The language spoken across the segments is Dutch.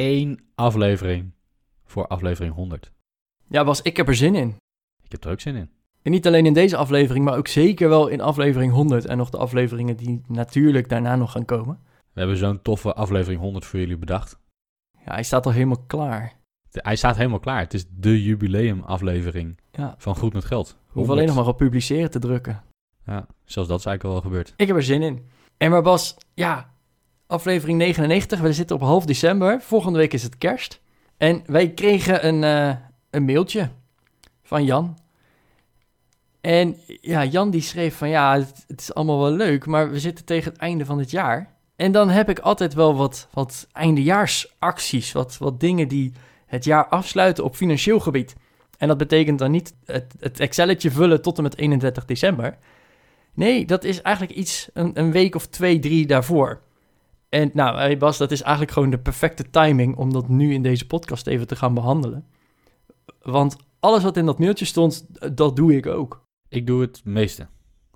één aflevering voor aflevering 100. Ja, Bas, ik heb er zin in. Ik heb er ook zin in. En niet alleen in deze aflevering, maar ook zeker wel in aflevering 100 en nog de afleveringen die natuurlijk daarna nog gaan komen. We hebben zo'n toffe aflevering 100 voor jullie bedacht. Ja, hij staat al helemaal klaar. De- hij staat helemaal klaar. Het is de jubileumaflevering Ja, van Goed met Geld. we hoeven alleen nog 100. maar op publiceren te drukken. Ja, zelfs dat is eigenlijk al wel gebeurd. Ik heb er zin in. En maar Bas, ja, aflevering 99, we zitten op half december. Volgende week is het kerst. En wij kregen een, eh, een mailtje van Jan. En ja, Jan die schreef van ja, het, is allemaal wel leuk, maar we zitten tegen het einde van het jaar. En dan heb ik altijd wel wat, wat eindejaarsacties, wat, wat dingen die het jaar afsluiten op financieel gebied. En dat betekent dan niet het, het Excelletje vullen tot en met 31 december. Nee, dat is eigenlijk iets een, een week of twee, drie daarvoor. En nou, hey Bas, dat is eigenlijk gewoon de perfecte timing om dat nu in deze podcast even te gaan behandelen. Want alles wat in dat mailtje stond, dat doe ik ook. Ik doe het meeste.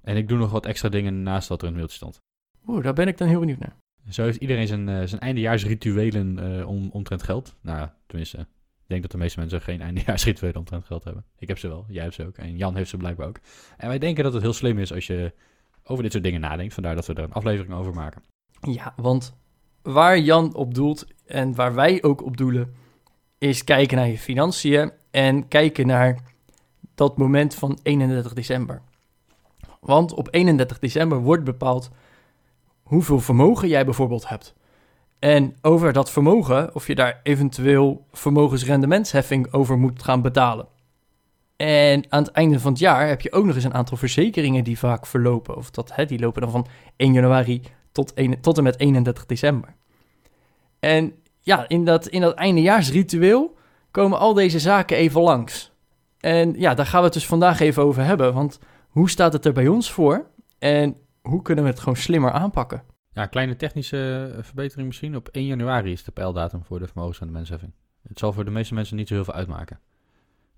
En ik doe nog wat extra dingen naast wat er in het mailtje stond. Oeh, daar ben ik dan heel benieuwd naar. Zo heeft iedereen zijn, eh, zijn eindejaarsrituelen eh om, omtrent geld. Nou, ja, tenminste, ik denk dat de meeste mensen geen eindejaarsrituelen omtrent geld hebben. Ik heb ze wel, jij hebt ze ook en Jan heeft ze blijkbaar ook. En wij denken dat het heel slim is als je over dit soort dingen nadenkt. Vandaar dat we er een aflevering over maken. Ja, want waar Jan op doelt en waar wij ook op doelen, is kijken naar je financiën en kijken naar dat moment van 31 december. Want op 31 december wordt bepaald hoeveel vermogen jij bijvoorbeeld hebt. En over dat vermogen, of je daar eventueel vermogensrendementsheffing over moet gaan betalen. En aan het einde van het jaar heb je ook nog eens een aantal verzekeringen die vaak verlopen. Of dat, hè, die lopen dan van 1 januari tot, een, tot en met 31 december. En ja, in dat, in dat eindejaarsritueel komen al deze zaken even langs. En ja, daar gaan we het dus vandaag even over hebben. Want hoe staat het er bij ons voor? En hoe kunnen we het gewoon slimmer aanpakken? Ja, kleine technische eh, verbetering misschien. Op 1 januari is de pijldatum voor de vermogensrendementsheffing. Het zal voor de meeste mensen niet zo heel veel uitmaken.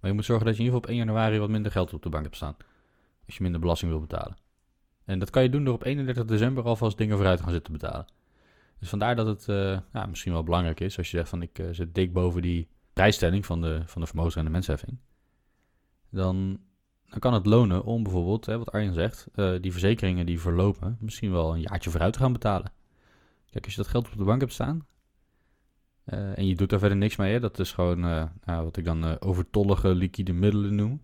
Maar je moet zorgen dat je in ieder geval op 1 januari wat minder geld op de bank hebt staan. Als je minder belasting wil betalen. En dat kan je doen door op 31 december alvast dingen vooruit te gaan zitten betalen. Dus vandaar dat het eh, ja, misschien wel belangrijk is als je zegt van ik eh, zit dik boven die prijsstelling van de, van de vermogensrendementsheffing. Dan, dan kan het lonen om bijvoorbeeld, hè, wat Arjen zegt, eh, die verzekeringen die verlopen, misschien wel een jaartje vooruit te gaan betalen. Kijk, als je dat geld op de bank hebt staan en je doet daar verder niks mee, dat is gewoon nou, wat ik dan overtollige liquide middelen noem.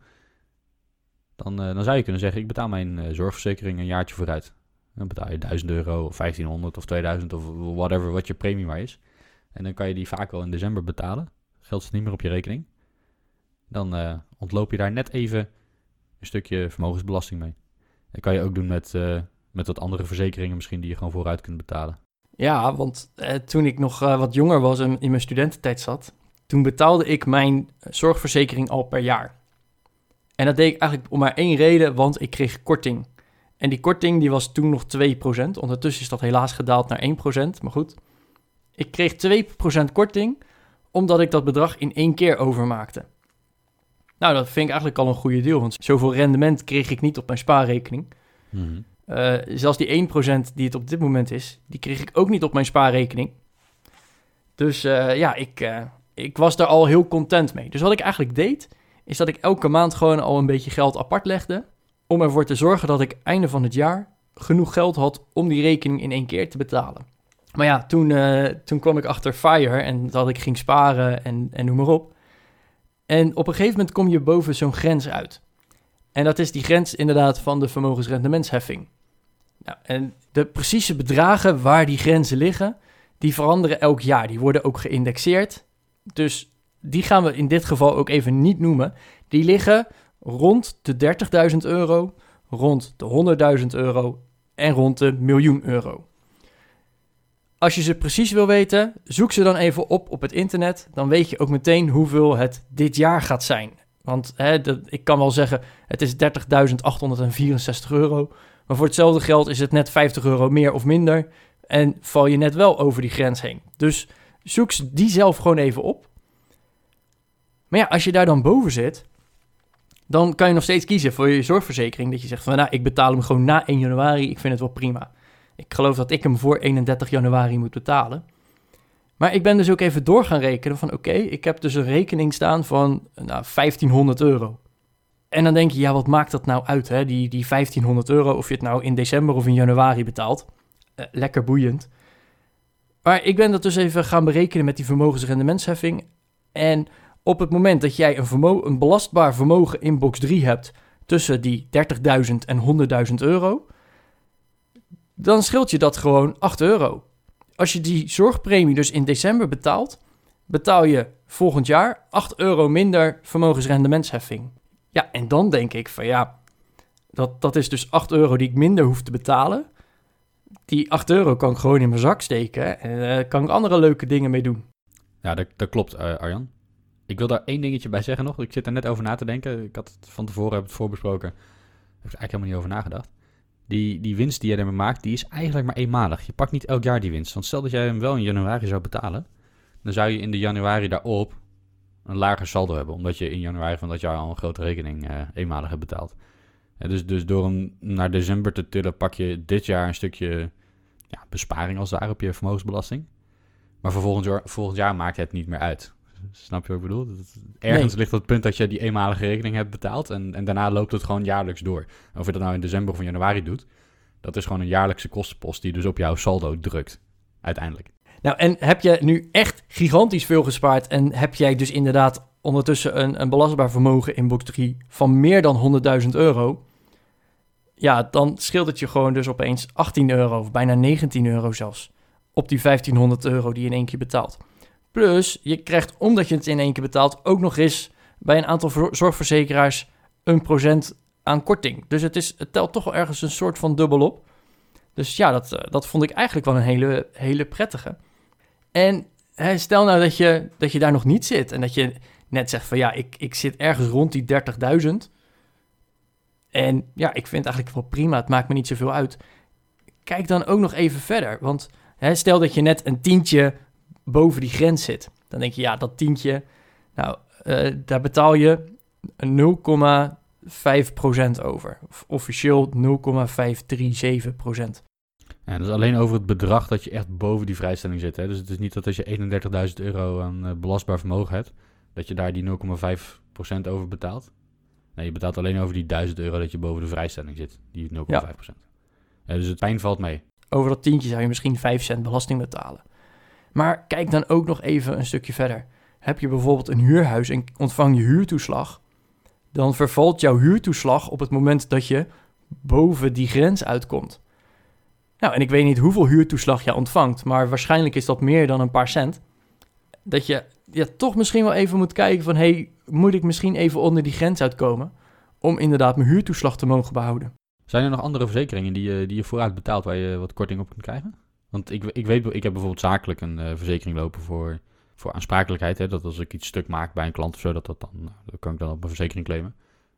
Dan, eh, dan zou je kunnen zeggen, ik betaal mijn eh, zorgverzekering een jaartje vooruit. Dan betaal je 1000 euro of 1500 of 2000 of whatever wat je premie maar is. En dan kan je die vaak al in december betalen. Geld zit niet meer op je rekening. Dan eh, ontloop je daar net even een stukje vermogensbelasting mee. Dat kan je ook doen met, met wat andere verzekeringen misschien die je gewoon vooruit kunt betalen. Ja, want toen ik nog wat jonger was en in mijn studententijd zat, toen betaalde ik mijn zorgverzekering al per jaar. En dat deed ik eigenlijk om maar één reden, want ik kreeg korting. En die korting die was toen nog 2%. Ondertussen is dat helaas gedaald naar 1%, maar goed. Ik kreeg 2% korting, omdat ik dat bedrag in één keer overmaakte. Nou, dat vind ik eigenlijk al een goede deal, want zoveel rendement kreeg ik niet op mijn spaarrekening. Eh, zelfs die 1% die het op dit moment is, die kreeg ik ook niet op mijn spaarrekening. Dus eh, ja, ik, eh, ik was daar al heel content mee. Dus wat ik eigenlijk deed, is dat ik elke maand gewoon al een beetje geld apart legde. Om ervoor te zorgen dat ik einde van het jaar genoeg geld had om die rekening in één keer te betalen. Maar ja, toen, eh, toen kwam ik achter FIRE en dat ik ging sparen en, en noem maar op. En op een gegeven moment kom je boven zo'n grens uit. En dat is die grens inderdaad van de vermogensrendementsheffing. Nou, en de precieze bedragen waar die grenzen liggen, die veranderen elk jaar. Die worden ook geïndexeerd. Dus die gaan we in dit geval ook even niet noemen. Die liggen rond de 30.000 euro, rond de 100.000 euro en rond de miljoen euro. Als je ze precies wil weten, zoek ze dan even op op het internet. Dan weet je ook meteen hoeveel het dit jaar gaat zijn. Want hè, dat, ik kan wel zeggen, het is 30.864 euro. Maar voor hetzelfde geld is het net 50 euro meer of minder. En val je net wel over die grens heen. Dus zoek ze die zelf gewoon even op. Maar ja, als je daar dan boven zit, dan kan je nog steeds kiezen voor je zorgverzekering. Dat je zegt van, nou, ik betaal hem gewoon na 1 januari. Ik vind het wel prima. Ik geloof dat ik hem voor 31 januari moet betalen. Maar ik ben dus ook even door gaan rekenen van, oké, ik heb dus een rekening staan van nou, 1500 euro. En dan denk je, ja, wat maakt dat nou uit, hè? Die, die 1500 euro, of je het nou in december of in januari betaalt. Eh, lekker boeiend. Maar ik ben dat dus even gaan berekenen met die vermogensrendementsheffing. En op het moment dat jij een, een belastbaar vermogen in box 3 hebt tussen die 30.000 en 100.000 euro, dan scheelt je dat gewoon 8 euro. Als je die zorgpremie dus in december betaalt, betaal je volgend jaar 8 euro minder vermogensrendementsheffing. Ja, en dan denk ik van ja, dat, dat is dus 8 euro die ik minder hoef te betalen. Die 8 euro kan ik gewoon in mijn zak steken en uh, kan ik andere leuke dingen mee doen. Ja, dat, dat klopt, uh, Arjan. Ik wil daar één dingetje bij zeggen nog. Ik zit er net over na te denken. Ik had het van tevoren heb het voorbesproken. Heb er eigenlijk helemaal niet over nagedacht. Die, die winst die je ermee maakt, die is eigenlijk maar eenmalig. Je pakt niet elk jaar die winst. Want stel dat jij hem wel in januari zou betalen, dan zou je in de januari daarop een lager saldo hebben. Omdat je in januari van dat jaar al een grote rekening uh, eenmalig hebt betaald. dus, dus door hem naar december te tillen, pak je dit jaar een stukje ja, besparing als daar op je vermogensbelasting. Maar voor volgend jaar, volgend jaar maakt het niet meer uit. Snap je wat ik bedoel? Ergens ligt het punt dat je die eenmalige rekening hebt betaald en, en daarna loopt het gewoon jaarlijks door. Of je dat nou in december of in januari doet, dat is gewoon een jaarlijkse kostenpost die dus op jouw saldo drukt, uiteindelijk. Nou, en heb je nu echt gigantisch veel gespaard en heb jij dus inderdaad ondertussen een, een belastbaar vermogen in box 3 van meer dan 100.000 euro, ja, dan scheelt het je gewoon dus opeens 18 euro of bijna 19 euro zelfs op die 1500 euro die je in één keer betaalt. Plus, je krijgt, omdat je het in één keer betaalt, ook nog eens bij een aantal zorgverzekeraars een procent aan korting. Dus het, is, het telt toch wel ergens een soort van dubbel op. Dus ja, dat, eh, dat vond ik eigenlijk wel een hele, hele prettige. En stel nou dat je, dat je daar nog niet zit en dat je net zegt van ja, ik, ik zit ergens rond die 30.000. En ja, ik vind het eigenlijk wel prima, het maakt me niet zoveel uit. Kijk dan ook nog even verder, want hè, stel dat je net een tientje boven die grens zit. Dan denk je, ja, dat tientje, nou, uh, daar betaal je 0,5% over. Of officieel 0,537%. Ja, dat is alleen over het bedrag dat je echt boven die vrijstelling zit. Hè? Dus het is niet dat als je 31.000 euro aan uh, belastbaar vermogen hebt, dat je daar die 0,5% over betaalt. Nee, je betaalt alleen over die 1000 euro dat je boven de vrijstelling zit, die 0,5%. Ja. Ja, dus het pijn valt mee. Over dat tientje zou je misschien 5 cent belasting betalen. Maar kijk dan ook nog even een stukje verder. Heb je bijvoorbeeld een huurhuis en ontvang je huurtoeslag, dan vervalt jouw huurtoeslag op het moment dat je boven die grens uitkomt. Nou, en ik weet niet hoeveel huurtoeslag je ontvangt, maar waarschijnlijk is dat meer dan een paar cent. Dat je ja, toch misschien wel even moet kijken van, hey, moet ik misschien even onder die grens uitkomen om inderdaad mijn huurtoeslag te mogen behouden. Zijn er nog andere verzekeringen die je, die je vooruit betaalt waar je wat korting op kunt krijgen? Want ik, ik weet, ik heb bijvoorbeeld zakelijk een uh, verzekering lopen voor, voor aansprakelijkheid. Hè, dat als ik iets stuk maak bij een klant of zo, dat, dat dan, nou, dat kan ik dan op mijn verzekering claimen.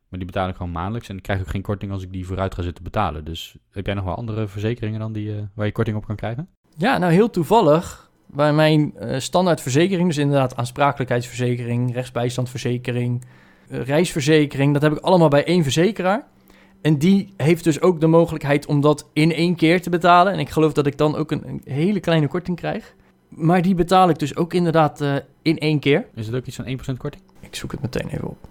Maar die betaal ik gewoon maandelijks en ik krijg ook geen korting als ik die vooruit ga zitten betalen. Dus heb jij nog wel andere verzekeringen dan die, uh, waar je korting op kan krijgen? Ja, nou heel toevallig. Bij mijn uh, standaardverzekering, dus inderdaad aansprakelijkheidsverzekering, rechtsbijstandverzekering, reisverzekering, dat heb ik allemaal bij één verzekeraar. En die heeft dus ook de mogelijkheid om dat in één keer te betalen. En ik geloof dat ik dan ook een, een hele kleine korting krijg. Maar die betaal ik dus ook inderdaad uh, in één keer. Is het ook iets van 1% korting? Ik zoek het meteen even op.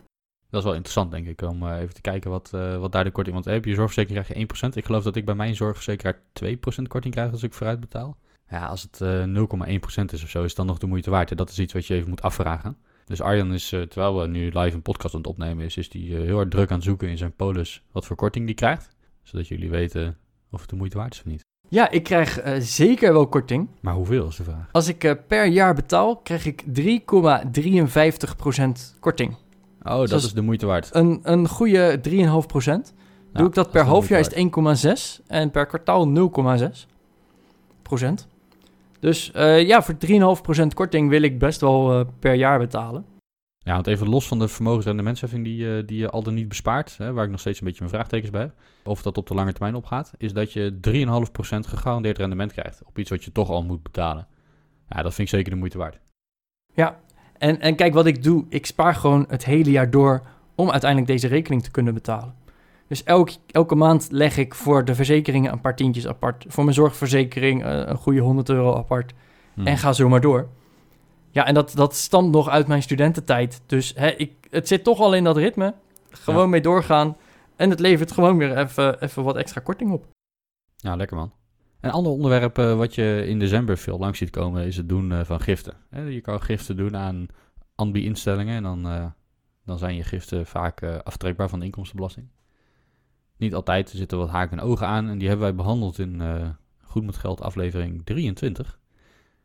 Dat is wel interessant, denk ik, om uh, even te kijken wat, uh, wat daar de korting... Want heb je zorgverzekering krijg je 1%. Ik geloof dat ik bij mijn zorgverzekeraar 2% korting krijg als ik vooruit betaal. Ja, als het 0,1% is of zo, is het dan nog de moeite waard. Dat is iets wat je even moet afvragen. Dus Arjan is, uh, terwijl we nu live een podcast aan het opnemen is, is die uh, heel hard druk aan het zoeken in zijn polis wat voor korting die krijgt. Zodat jullie weten of het de moeite waard is of niet. Ja, ik krijg uh, zeker wel korting. Maar hoeveel is de vraag? Als ik per jaar betaal, krijg ik 3,53% korting. Oh, dus dat is de moeite waard. Een, een goede 3,5%. Nou, Doe ik dat per half jaar is het 1,6 en per kwartaal 0,6 procent. Dus eh, ja, voor 3,5% korting wil ik best wel eh, per jaar betalen. Ja, want even los van de vermogensrendementsheffing die, eh, die je al dan niet bespaart, hè, waar ik nog steeds een beetje mijn vraagtekens bij heb, of dat op de lange termijn opgaat, is dat je 3,5% gegarandeerd rendement krijgt op iets wat je toch al moet betalen. Ja, dat vind ik zeker de moeite waard. En, en kijk, wat ik doe, ik spaar gewoon het hele jaar door om uiteindelijk deze rekening te kunnen betalen. Dus elk, elke maand leg ik voor de verzekeringen een paar tientjes apart. Voor mijn zorgverzekering eh, een goede 100 euro apart. Hm. En ga zo maar door. Ja, en dat, dat stamt nog uit mijn studententijd. Dus hè, ik, het zit toch al in dat ritme. Gewoon Ja. mee doorgaan. En het levert gewoon weer even, even wat extra korting op. Ja, lekker man. Een ander onderwerp eh, wat je in december veel langs ziet komen is het doen eh, van giften. Hè, je kan giften doen aan ANBI-instellingen en dan, dan zijn je giften vaak aftrekbaar van de inkomstenbelasting. Niet altijd, er zitten wat haken en ogen aan en die hebben wij behandeld in eh, Goed met Geld aflevering 23.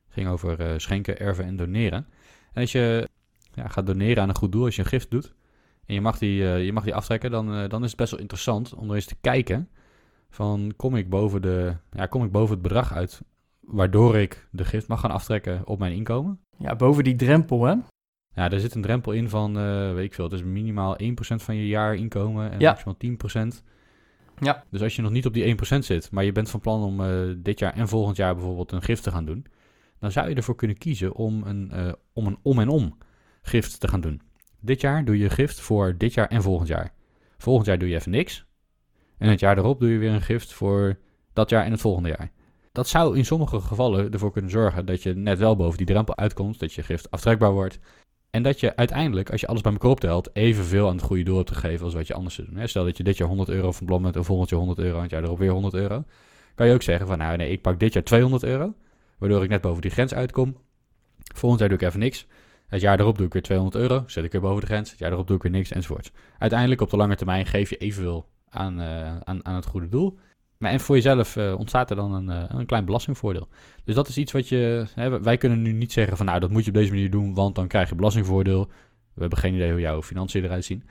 ging over eh, schenken, erven en doneren. En als je ja, gaat doneren aan een goed doel, als je een gift doet en je mag die, eh, je mag die aftrekken, dan, dan is het best wel interessant om er eens te kijken van kom ik boven, de, ja, kom ik boven het bedrag uit waardoor ik de gift mag gaan aftrekken op mijn inkomen. Ja, boven die drempel, hè? Ja, daar zit een drempel in van, weet ik veel, het is minimaal 1% van je jaarinkomen en Ja. maximaal 10%. Ja. Dus als je nog niet op die 1% zit, maar je bent van plan om eh, dit jaar en volgend jaar bijvoorbeeld een gift te gaan doen, dan zou je ervoor kunnen kiezen om een, eh, om een om en om gift te gaan doen. Dit jaar doe je gift voor dit jaar en volgend jaar. Volgend jaar doe je even niks. En het jaar erop doe je weer een gift voor dat jaar en het volgende jaar. Dat zou in sommige gevallen ervoor kunnen zorgen dat je net wel boven die drempel uitkomt, dat je gift aftrekbaar wordt. En dat je uiteindelijk, als je alles bij elkaar optelt, evenveel aan het goede doel hebt gegeven als wat je anders zou doen. Stel dat je dit jaar 100 euro van bent en volgend jaar 100 euro en het jaar erop weer 100 euro. Kan je ook zeggen van, nou nee, ik pak dit jaar 200 euro, waardoor ik net boven die grens uitkom. Volgend jaar doe ik even niks. Het jaar erop doe ik weer 200 euro, zet ik weer boven de grens. Het jaar erop doe ik weer niks, enzovoort. Uiteindelijk op de lange termijn geef je evenveel aan, eh, aan, aan het goede doel. Maar en voor jezelf eh, ontstaat er dan een, eh, een klein belastingvoordeel. Dus dat is iets wat je. Hè, wij kunnen nu niet zeggen van nou dat moet je op deze manier doen, want dan krijg je belastingvoordeel. We hebben geen idee hoe jouw financiën eruit zien.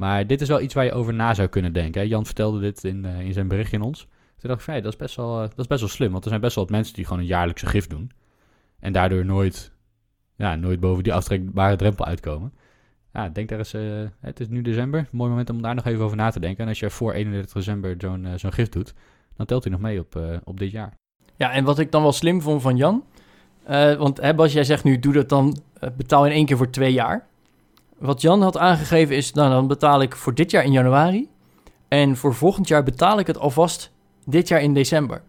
Maar dit is wel iets waar je over na zou kunnen denken. Hè. Jan vertelde dit in, eh, in zijn berichtje in ons. Toen dacht ik, van, dat, is best wel, dat is best wel slim. Want er zijn best wel wat mensen die gewoon een jaarlijkse gift doen. En daardoor nooit, ja, nooit boven die aftrekbare drempel uitkomen. Ja, denk daar eens. eh, het is nu december. Mooi moment om daar nog even over na te denken. En als je voor 31 december zo'n eh, zo'n gift doet, dan telt hij nog mee op, eh, op dit jaar. Ja, en wat ik dan wel slim vond van Jan. want hè, Bas, jij zegt nu, doe dat dan, betaal in één keer voor twee jaar. Wat Jan had aangegeven is, nou dan betaal ik voor dit jaar in januari. En voor volgend jaar betaal ik het alvast dit jaar in december.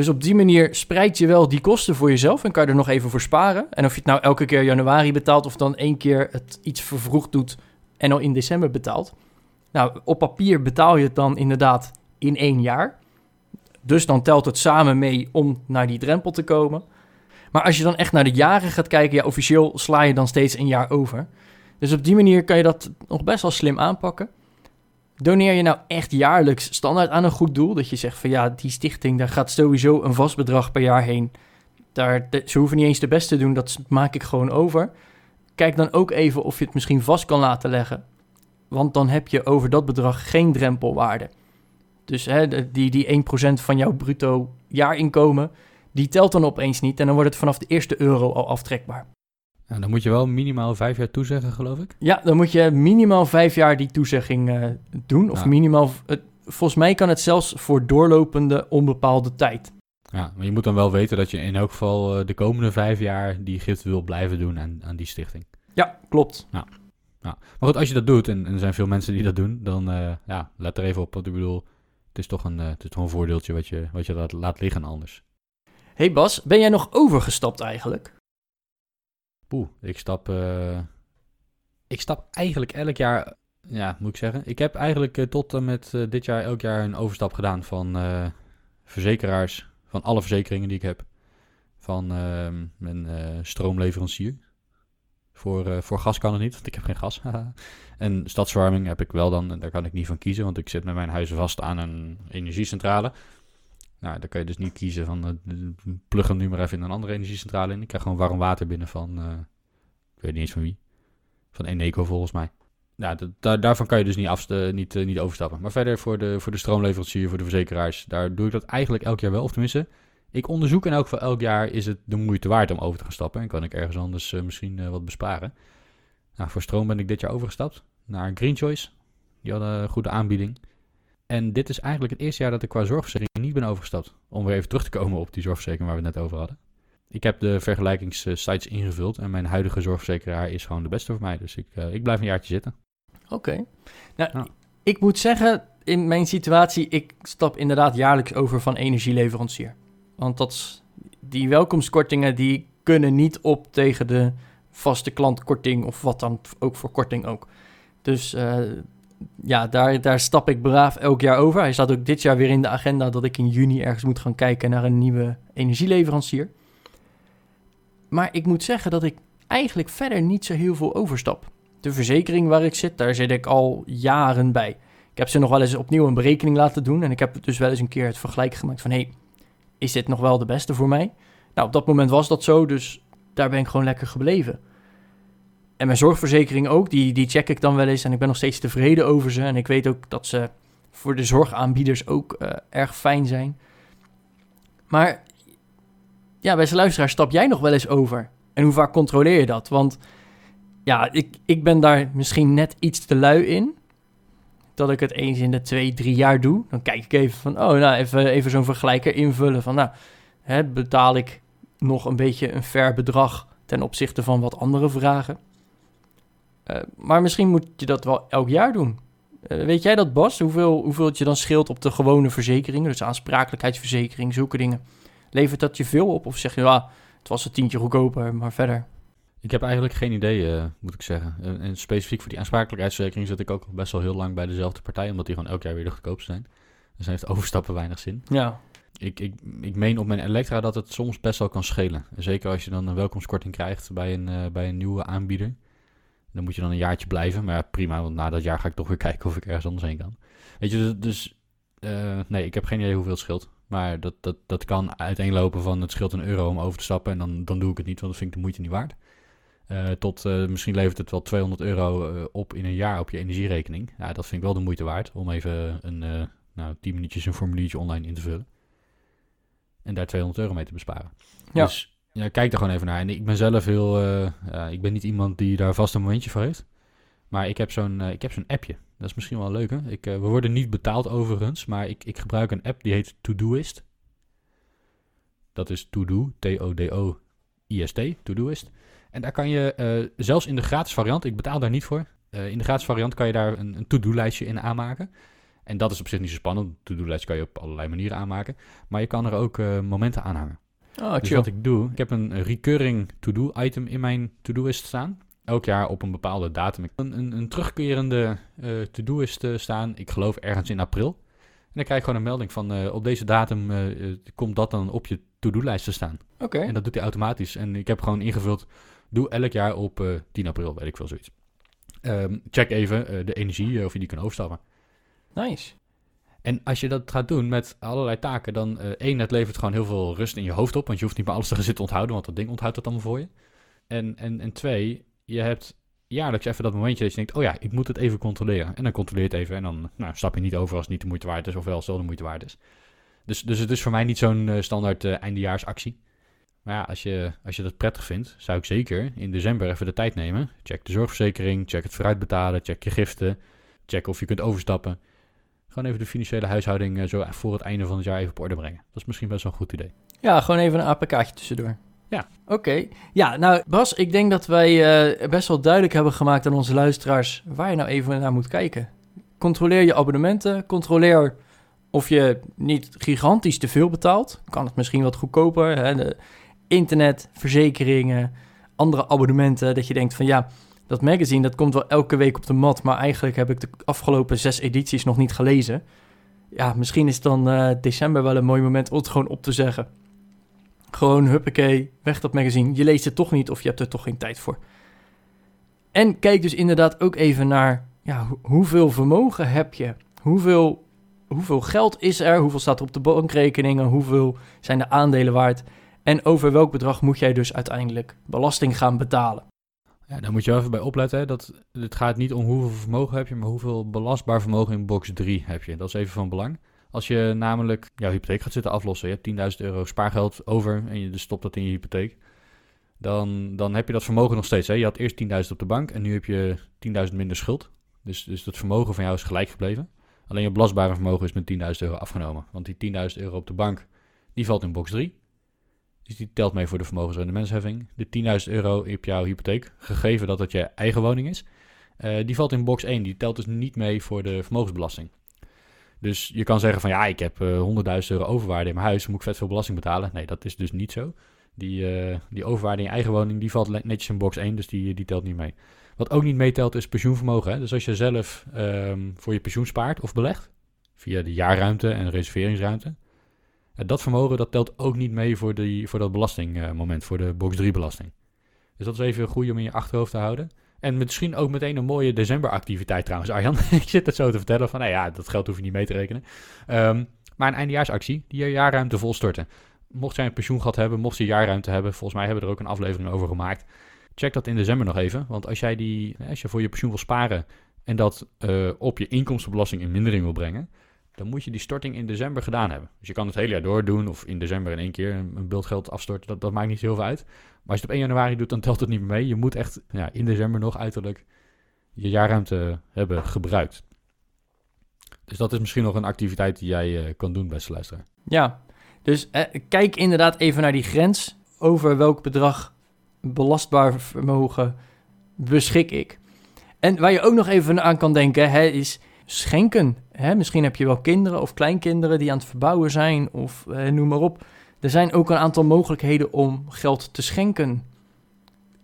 Dus op die manier spreid je wel die kosten voor jezelf en kan je er nog even voor sparen. En of je het nou elke keer januari betaalt of dan één keer het iets vervroegd doet en al in december betaalt. Nou, op papier betaal je het dan inderdaad in één jaar. Dus dan telt het samen mee om naar die drempel te komen. Maar als je dan echt naar de jaren gaat kijken, ja, officieel sla je dan steeds een jaar over. Dus op die manier kan je dat nog best wel slim aanpakken. Doneer je nou echt jaarlijks standaard aan een goed doel? Dat je zegt van ja, die stichting, daar gaat sowieso een vast bedrag per jaar heen. Daar, ze hoeven niet eens de best te doen, dat maak ik gewoon over. Kijk dan ook even of je het misschien vast kan laten leggen. Want dan heb je over dat bedrag geen drempelwaarde. Dus hè, die, die 1% van jouw bruto jaarinkomen, die telt dan opeens niet. En dan wordt het vanaf de eerste euro al aftrekbaar. Ja, dan moet je wel minimaal vijf jaar toezeggen, geloof ik. Ja, dan moet je minimaal vijf jaar die toezegging eh, doen. Of minimaal, volgens mij kan het zelfs voor doorlopende onbepaalde tijd. Ja, maar je moet dan wel weten dat je in elk geval eh, de komende vijf jaar die gift wil blijven doen aan, aan die stichting. Ja, klopt. Maar goed, als je dat doet, en, en er zijn veel mensen die dat doen, dan eh, ja, let er even op. Want ik bedoel, het is toch een, het is toch een voordeeltje wat je, wat je laat, laat liggen anders. hey Bas, ben jij nog overgestapt eigenlijk? Poeh, ik stap, eh, ik stap eigenlijk elk jaar, ja, moet ik zeggen. Ik heb eigenlijk eh, tot en met eh, dit jaar elk jaar een overstap gedaan van verzekeraars, van alle verzekeringen die ik heb. Van ehm, mijn stroomleverancier. Voor, voor gas kan het niet, want ik heb geen gas. en stadsverwarming heb ik wel dan, en daar kan ik niet van kiezen, want ik zit met mijn huis vast aan een energiecentrale. Nou, daar kan je dus niet kiezen van eh, plug hem nu maar even in een andere energiecentrale in. Ik krijg gewoon warm water binnen van, eh, ik weet niet eens van wie. Van Eneco volgens mij. Dat- daar, daarvan kan je dus niet, niet, eh, niet overstappen. Maar verder voor de, voor de stroomleverancier, voor de verzekeraars, daar doe ik dat eigenlijk elk jaar wel. Of tenminste, Ik onderzoek in elk geval elk jaar is het de moeite waard om over te gaan stappen. En kan ik ergens anders misschien wat besparen. Nou, voor stroom ben ik dit jaar overgestapt naar Green Choice. Die hadden een goede aanbieding. En dit is eigenlijk het eerste jaar dat ik qua zorgverzekering niet ben overgestapt. Om weer even terug te komen op die zorgverzekering waar we het net over hadden. Ik heb de vergelijkingssites ingevuld en mijn huidige zorgverzekeraar is gewoon de beste voor mij. Dus ik, eh, ik blijf een jaartje zitten. Oké. Nou, Ja. ik moet zeggen, in mijn situatie, ik stap inderdaad jaarlijks over van energieleverancier. Want dat die welkomstkortingen, die kunnen niet op tegen de vaste klantkorting of wat dan ook voor korting ook. Dus eh, ja, daar, daar stap ik braaf elk jaar over. Hij staat ook dit jaar weer in de agenda dat ik in juni ergens moet gaan kijken naar een nieuwe energieleverancier. Maar ik moet zeggen dat ik eigenlijk verder niet zo heel veel overstap. De verzekering waar ik zit, daar zit ik al jaren bij. Ik heb ze nog wel eens opnieuw een berekening laten doen. En ik heb dus wel eens een keer het vergelijk gemaakt van... hé, hey, is dit nog wel de beste voor mij? Nou, op dat moment was dat zo, dus daar ben ik gewoon lekker gebleven. En mijn zorgverzekering ook, die, die check ik dan wel eens... en ik ben nog steeds tevreden over ze. En ik weet ook dat ze voor de zorgaanbieders ook eh, erg fijn zijn. Maar ja, beste luisteraar, stap jij nog wel eens over? En hoe vaak controleer je dat? Want ja, ik, ik ben daar misschien net iets te lui in. Dat ik het eens in de twee, drie jaar doe. Dan kijk ik even van, oh, nou, even, even zo'n vergelijker invullen. Van, nou, hè, betaal ik nog een beetje een fair bedrag ten opzichte van wat andere vragen? Eh, maar misschien moet je dat wel elk jaar doen. Eh, weet jij dat, Bas? Hoeveel, hoeveel het je dan scheelt op de gewone verzekeringen? Dus aansprakelijkheidsverzekering, zulke dingen. Levert dat je veel op? Of zeg je, ja, het was een tientje goedkoper, maar verder... Ik heb eigenlijk geen idee, eh, moet ik zeggen. En, en specifiek voor die aansprakelijkheidsverzekering zit ik ook best wel heel lang bij dezelfde partij, omdat die gewoon elk jaar weer de goedkoopste zijn. Dus dan heeft overstappen weinig zin. Ja, Ik, ik, ik meen op mijn Elektra dat het soms best wel kan schelen. En Zeker als je dan een welkomstkorting krijgt bij een, bij een nieuwe aanbieder. Dan moet je dan een jaartje blijven. Maar ja, prima, want na dat jaar ga ik toch weer kijken of ik ergens anders heen kan. Weet je, dus... dus eh, nee, ik heb geen idee hoeveel het scheelt. Maar dat, dat, dat kan uiteenlopen van het scheelt een euro om over te stappen. En dan, dan doe ik het niet, want dat vind ik de moeite niet waard. Eh, tot eh, misschien levert het wel 200 euro op in een jaar op je energierekening. Ja, dat vind ik wel de moeite waard om even een, nou, 10 minuutjes een formuliertje online in te vullen. En daar 200 euro mee te besparen. Ja. Dus ja, kijk er gewoon even naar. En ik ben zelf heel... eh, ik ben niet iemand die daar vast een momentje voor heeft. Maar ik heb zo'n eh, ik heb zo'n appje. Dat is misschien wel leuk, hè? Ik, eh, we worden niet betaald overigens, maar ik, ik gebruik een app die heet Todoist. Dat is To-Do, T-O-D-O-I-S-T, Todoist. En daar kan je, zelfs in de gratis variant, ik betaal daar niet voor. in de gratis variant kan je daar een, een to-do-lijstje in aanmaken. En dat is op zich niet zo spannend. Een to-do-lijst kan je op allerlei manieren aanmaken. Maar je kan er ook momenten aan hangen. Oh, Dus wat ik doe, ik heb een recurring to-do item in mijn to-do-list staan. Elk jaar op een bepaalde datum. Ik een, een, een terugkerende eh to-do-list eh, staan. Ik geloof ergens in april. En dan krijg je gewoon een melding van eh, op deze datum komt dat dan op je to-do-lijst te staan. Oké, En dat doet hij automatisch. En ik heb gewoon ingevuld, doe elk jaar op eh 10 april, weet ik veel zoiets. Ehm, check even de energie, of je die kan overstappen. nice. En als je dat gaat doen met allerlei taken, dan eh, één, het levert gewoon heel veel rust in je hoofd op. Want je hoeft niet meer alles te gaan zitten onthouden, want dat ding onthoudt het allemaal voor je. En, en, en twee, je hebt jaarlijks even dat momentje dat je denkt, oh ja, ik moet het even controleren. En dan controleer het even en dan nou, stap je niet over als het niet de moeite waard is, ofwel als het wel de moeite waard is. Dus, dus het is voor mij niet zo'n eh, standaard eh, eindejaarsactie. Maar ja, als je, als je dat prettig vindt, zou ik zeker in december even de tijd nemen. Check de zorgverzekering, check het vooruitbetalen, check je giften, check of je kunt overstappen. Gewoon even de financiële huishouding eh, zo voor het einde van het jaar even op orde brengen. Dat is misschien best wel een goed idee. Ja, gewoon even een APK'tje tussendoor. Ja. Oké. Ja, nou Bas, ik denk dat wij eh, best wel duidelijk hebben gemaakt aan onze luisteraars waar je nou even naar moet kijken. Controleer je abonnementen, controleer of je niet gigantisch te veel betaalt. Kan het misschien wat goedkoper, hè? De internet, verzekeringen, andere abonnementen, dat je denkt van ja, dat magazine dat komt wel elke week op de mat, maar eigenlijk heb ik de afgelopen zes edities nog niet gelezen. Ja, misschien is dan eh, december wel een mooi moment om het gewoon op te zeggen. Gewoon huppakee, weg dat magazine. Je leest het toch niet of je hebt er toch geen tijd voor. En kijk dus inderdaad ook even naar ja, ho- hoeveel vermogen heb je? Hoeveel, hoeveel geld is er? Hoeveel staat er op de bankrekeningen? Hoeveel zijn de aandelen waard? En over welk bedrag moet jij dus uiteindelijk belasting gaan betalen? Ja, daar moet je wel even bij opletten. Hè, dat, het gaat niet om hoeveel vermogen heb je, maar hoeveel belastbaar vermogen in box 3 heb je. Dat is even van belang. Als je namelijk jouw hypotheek gaat zitten aflossen, je hebt 10.000 euro spaargeld over en je dus stopt dat in je hypotheek, dan, dan heb je dat vermogen nog steeds. Hè? Je had eerst 10.000 op de bank en nu heb je 10.000 minder schuld. Dus, dus dat vermogen van jou is gelijk gebleven. Alleen je belastbare vermogen is met 10.000 euro afgenomen. Want die 10.000 euro op de bank, die valt in box 3. Dus die telt mee voor de vermogensrendementsheffing. De 10.000 euro op jouw hypotheek, gegeven dat het je eigen woning is, uh, die valt in box 1. Die telt dus niet mee voor de vermogensbelasting. Dus je kan zeggen van ja, ik heb uh, 100.000 euro overwaarde in mijn huis, moet ik vet veel belasting betalen. Nee, dat is dus niet zo. Die, uh, die overwaarde in je eigen woning, die valt netjes in box 1, dus die, die telt niet mee. Wat ook niet meetelt is pensioenvermogen. Hè? Dus als je zelf um, voor je pensioen spaart of belegt, via de jaarruimte en reserveringsruimte, dat vermogen dat telt ook niet mee voor, die, voor dat belastingmoment, voor de box 3 belasting. Dus dat is even goed om in je achterhoofd te houden. En misschien ook meteen een mooie decemberactiviteit trouwens, Arjan. ik zit het zo te vertellen van, nou ja, dat geld hoef je niet mee te rekenen. Um, maar een eindejaarsactie, die je jaarruimte volstorten. Mocht jij een pensioengat hebben, mocht je jaarruimte hebben, volgens mij hebben we er ook een aflevering over gemaakt. Check dat in december nog even, want als jij die, als je voor je pensioen wil sparen en dat uh, op je inkomstenbelasting in mindering wil brengen, dan moet je die storting in december gedaan hebben. Dus je kan het hele jaar door doen of in december in één keer een beeldgeld afstorten, dat, dat maakt niet heel veel uit. Maar als je het op 1 januari doet, dan telt het niet meer mee. Je moet echt ja, in december nog uiterlijk je jaarruimte hebben gebruikt. Dus dat is misschien nog een activiteit die jij uh, kan doen, beste luisteraar. Ja, dus eh, kijk inderdaad even naar die grens over welk bedrag belastbaar vermogen beschik ik. En waar je ook nog even aan kan denken, hè, is schenken. Hè? Misschien heb je wel kinderen of kleinkinderen die aan het verbouwen zijn of eh, noem maar op. Er zijn ook een aantal mogelijkheden om geld te schenken.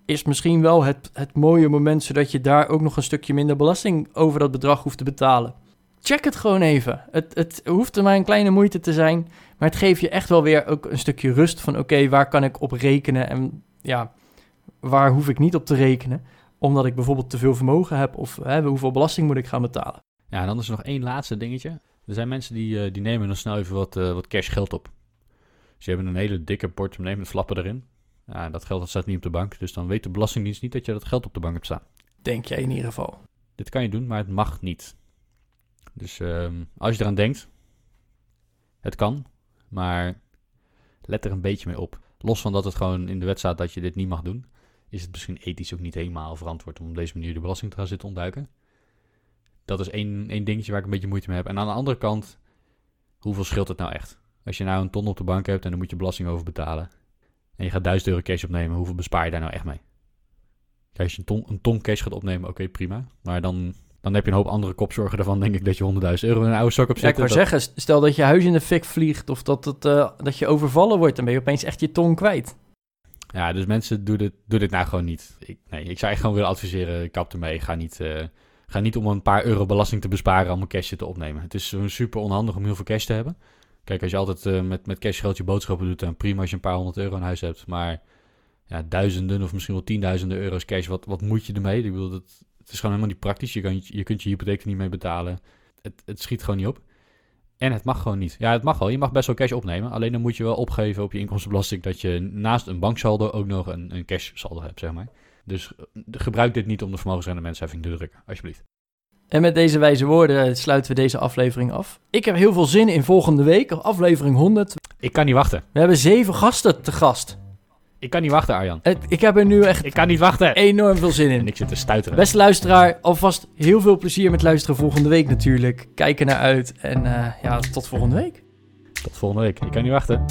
Is misschien wel het, het mooie moment zodat je daar ook nog een stukje minder belasting over dat bedrag hoeft te betalen. Check het gewoon even. Het, het hoeft er maar een kleine moeite te zijn. Maar het geeft je echt wel weer ook een stukje rust van oké, waar kan ik op rekenen en ja, waar hoef ik niet op te rekenen. Omdat ik bijvoorbeeld te veel vermogen heb of hè, hoeveel belasting moet ik gaan betalen. Ja, en dan is er nog één laatste dingetje. Er zijn mensen die, uh, die nemen dan snel even wat, uh, wat cash geld op. Ze hebben een hele dikke portemonnee met flappen erin. Ja, dat geld dat staat niet op de bank, dus dan weet de Belastingdienst niet dat je dat geld op de bank hebt staan. Denk jij in ieder geval. Dit kan je doen, maar het mag niet. Dus um, als je eraan denkt, het kan, maar let er een beetje mee op. Los van dat het gewoon in de wet staat dat je dit niet mag doen, is het misschien ethisch ook niet helemaal verantwoord om op deze manier de belasting te gaan zitten ontduiken. Dat is één, één dingetje waar ik een beetje moeite mee heb. En aan de andere kant, hoeveel scheelt het nou echt? Als je nou een ton op de bank hebt en dan moet je belasting over betalen. En je gaat 1000 euro cash opnemen, hoeveel bespaar je daar nou echt mee? Kijk, als je een ton, een ton cash gaat opnemen, oké, prima. Maar dan, dan heb je een hoop andere kopzorgen ervan, denk ik, dat je 100.000 euro in een oude zak op zit. Ja, ik wou zeggen, stel dat je huis in de fik vliegt of dat, het, uh, dat je overvallen wordt, dan ben je opeens echt je ton kwijt. Ja, dus mensen, doe dit, doe dit nou gewoon niet. Ik, nee, ik zou echt gewoon willen adviseren, kap ermee. Ga niet, uh, ga niet om een paar euro belasting te besparen allemaal cash te opnemen. Het is super onhandig om heel veel cash te hebben. Kijk, als je altijd uh, met, met cash je boodschappen doet, dan prima als je een paar honderd euro in huis hebt. Maar ja, duizenden of misschien wel tienduizenden euro's cash, wat, wat moet je ermee? Ik bedoel, dat, het is gewoon helemaal niet praktisch. Je, kan, je kunt je hypotheek niet mee betalen. Het, het schiet gewoon niet op. En het mag gewoon niet. Ja, het mag wel. Je mag best wel cash opnemen. Alleen dan moet je wel opgeven op je inkomstenbelasting dat je naast een banksaldo ook nog een, een cash saldo hebt, zeg maar. Dus uh, gebruik dit niet om de vermogensrendementsheffing te drukken, alsjeblieft. En met deze wijze woorden sluiten we deze aflevering af. Ik heb heel veel zin in volgende week, aflevering 100. Ik kan niet wachten. We hebben zeven gasten te gast. Ik kan niet wachten, Arjan. Het, ik heb er nu echt ik kan niet wachten. enorm veel zin in. En ik zit te stuiteren. Beste luisteraar, alvast heel veel plezier met luisteren volgende week natuurlijk. Kijk er naar uit en uh, ja, tot volgende week. Tot volgende week. Ik kan niet wachten.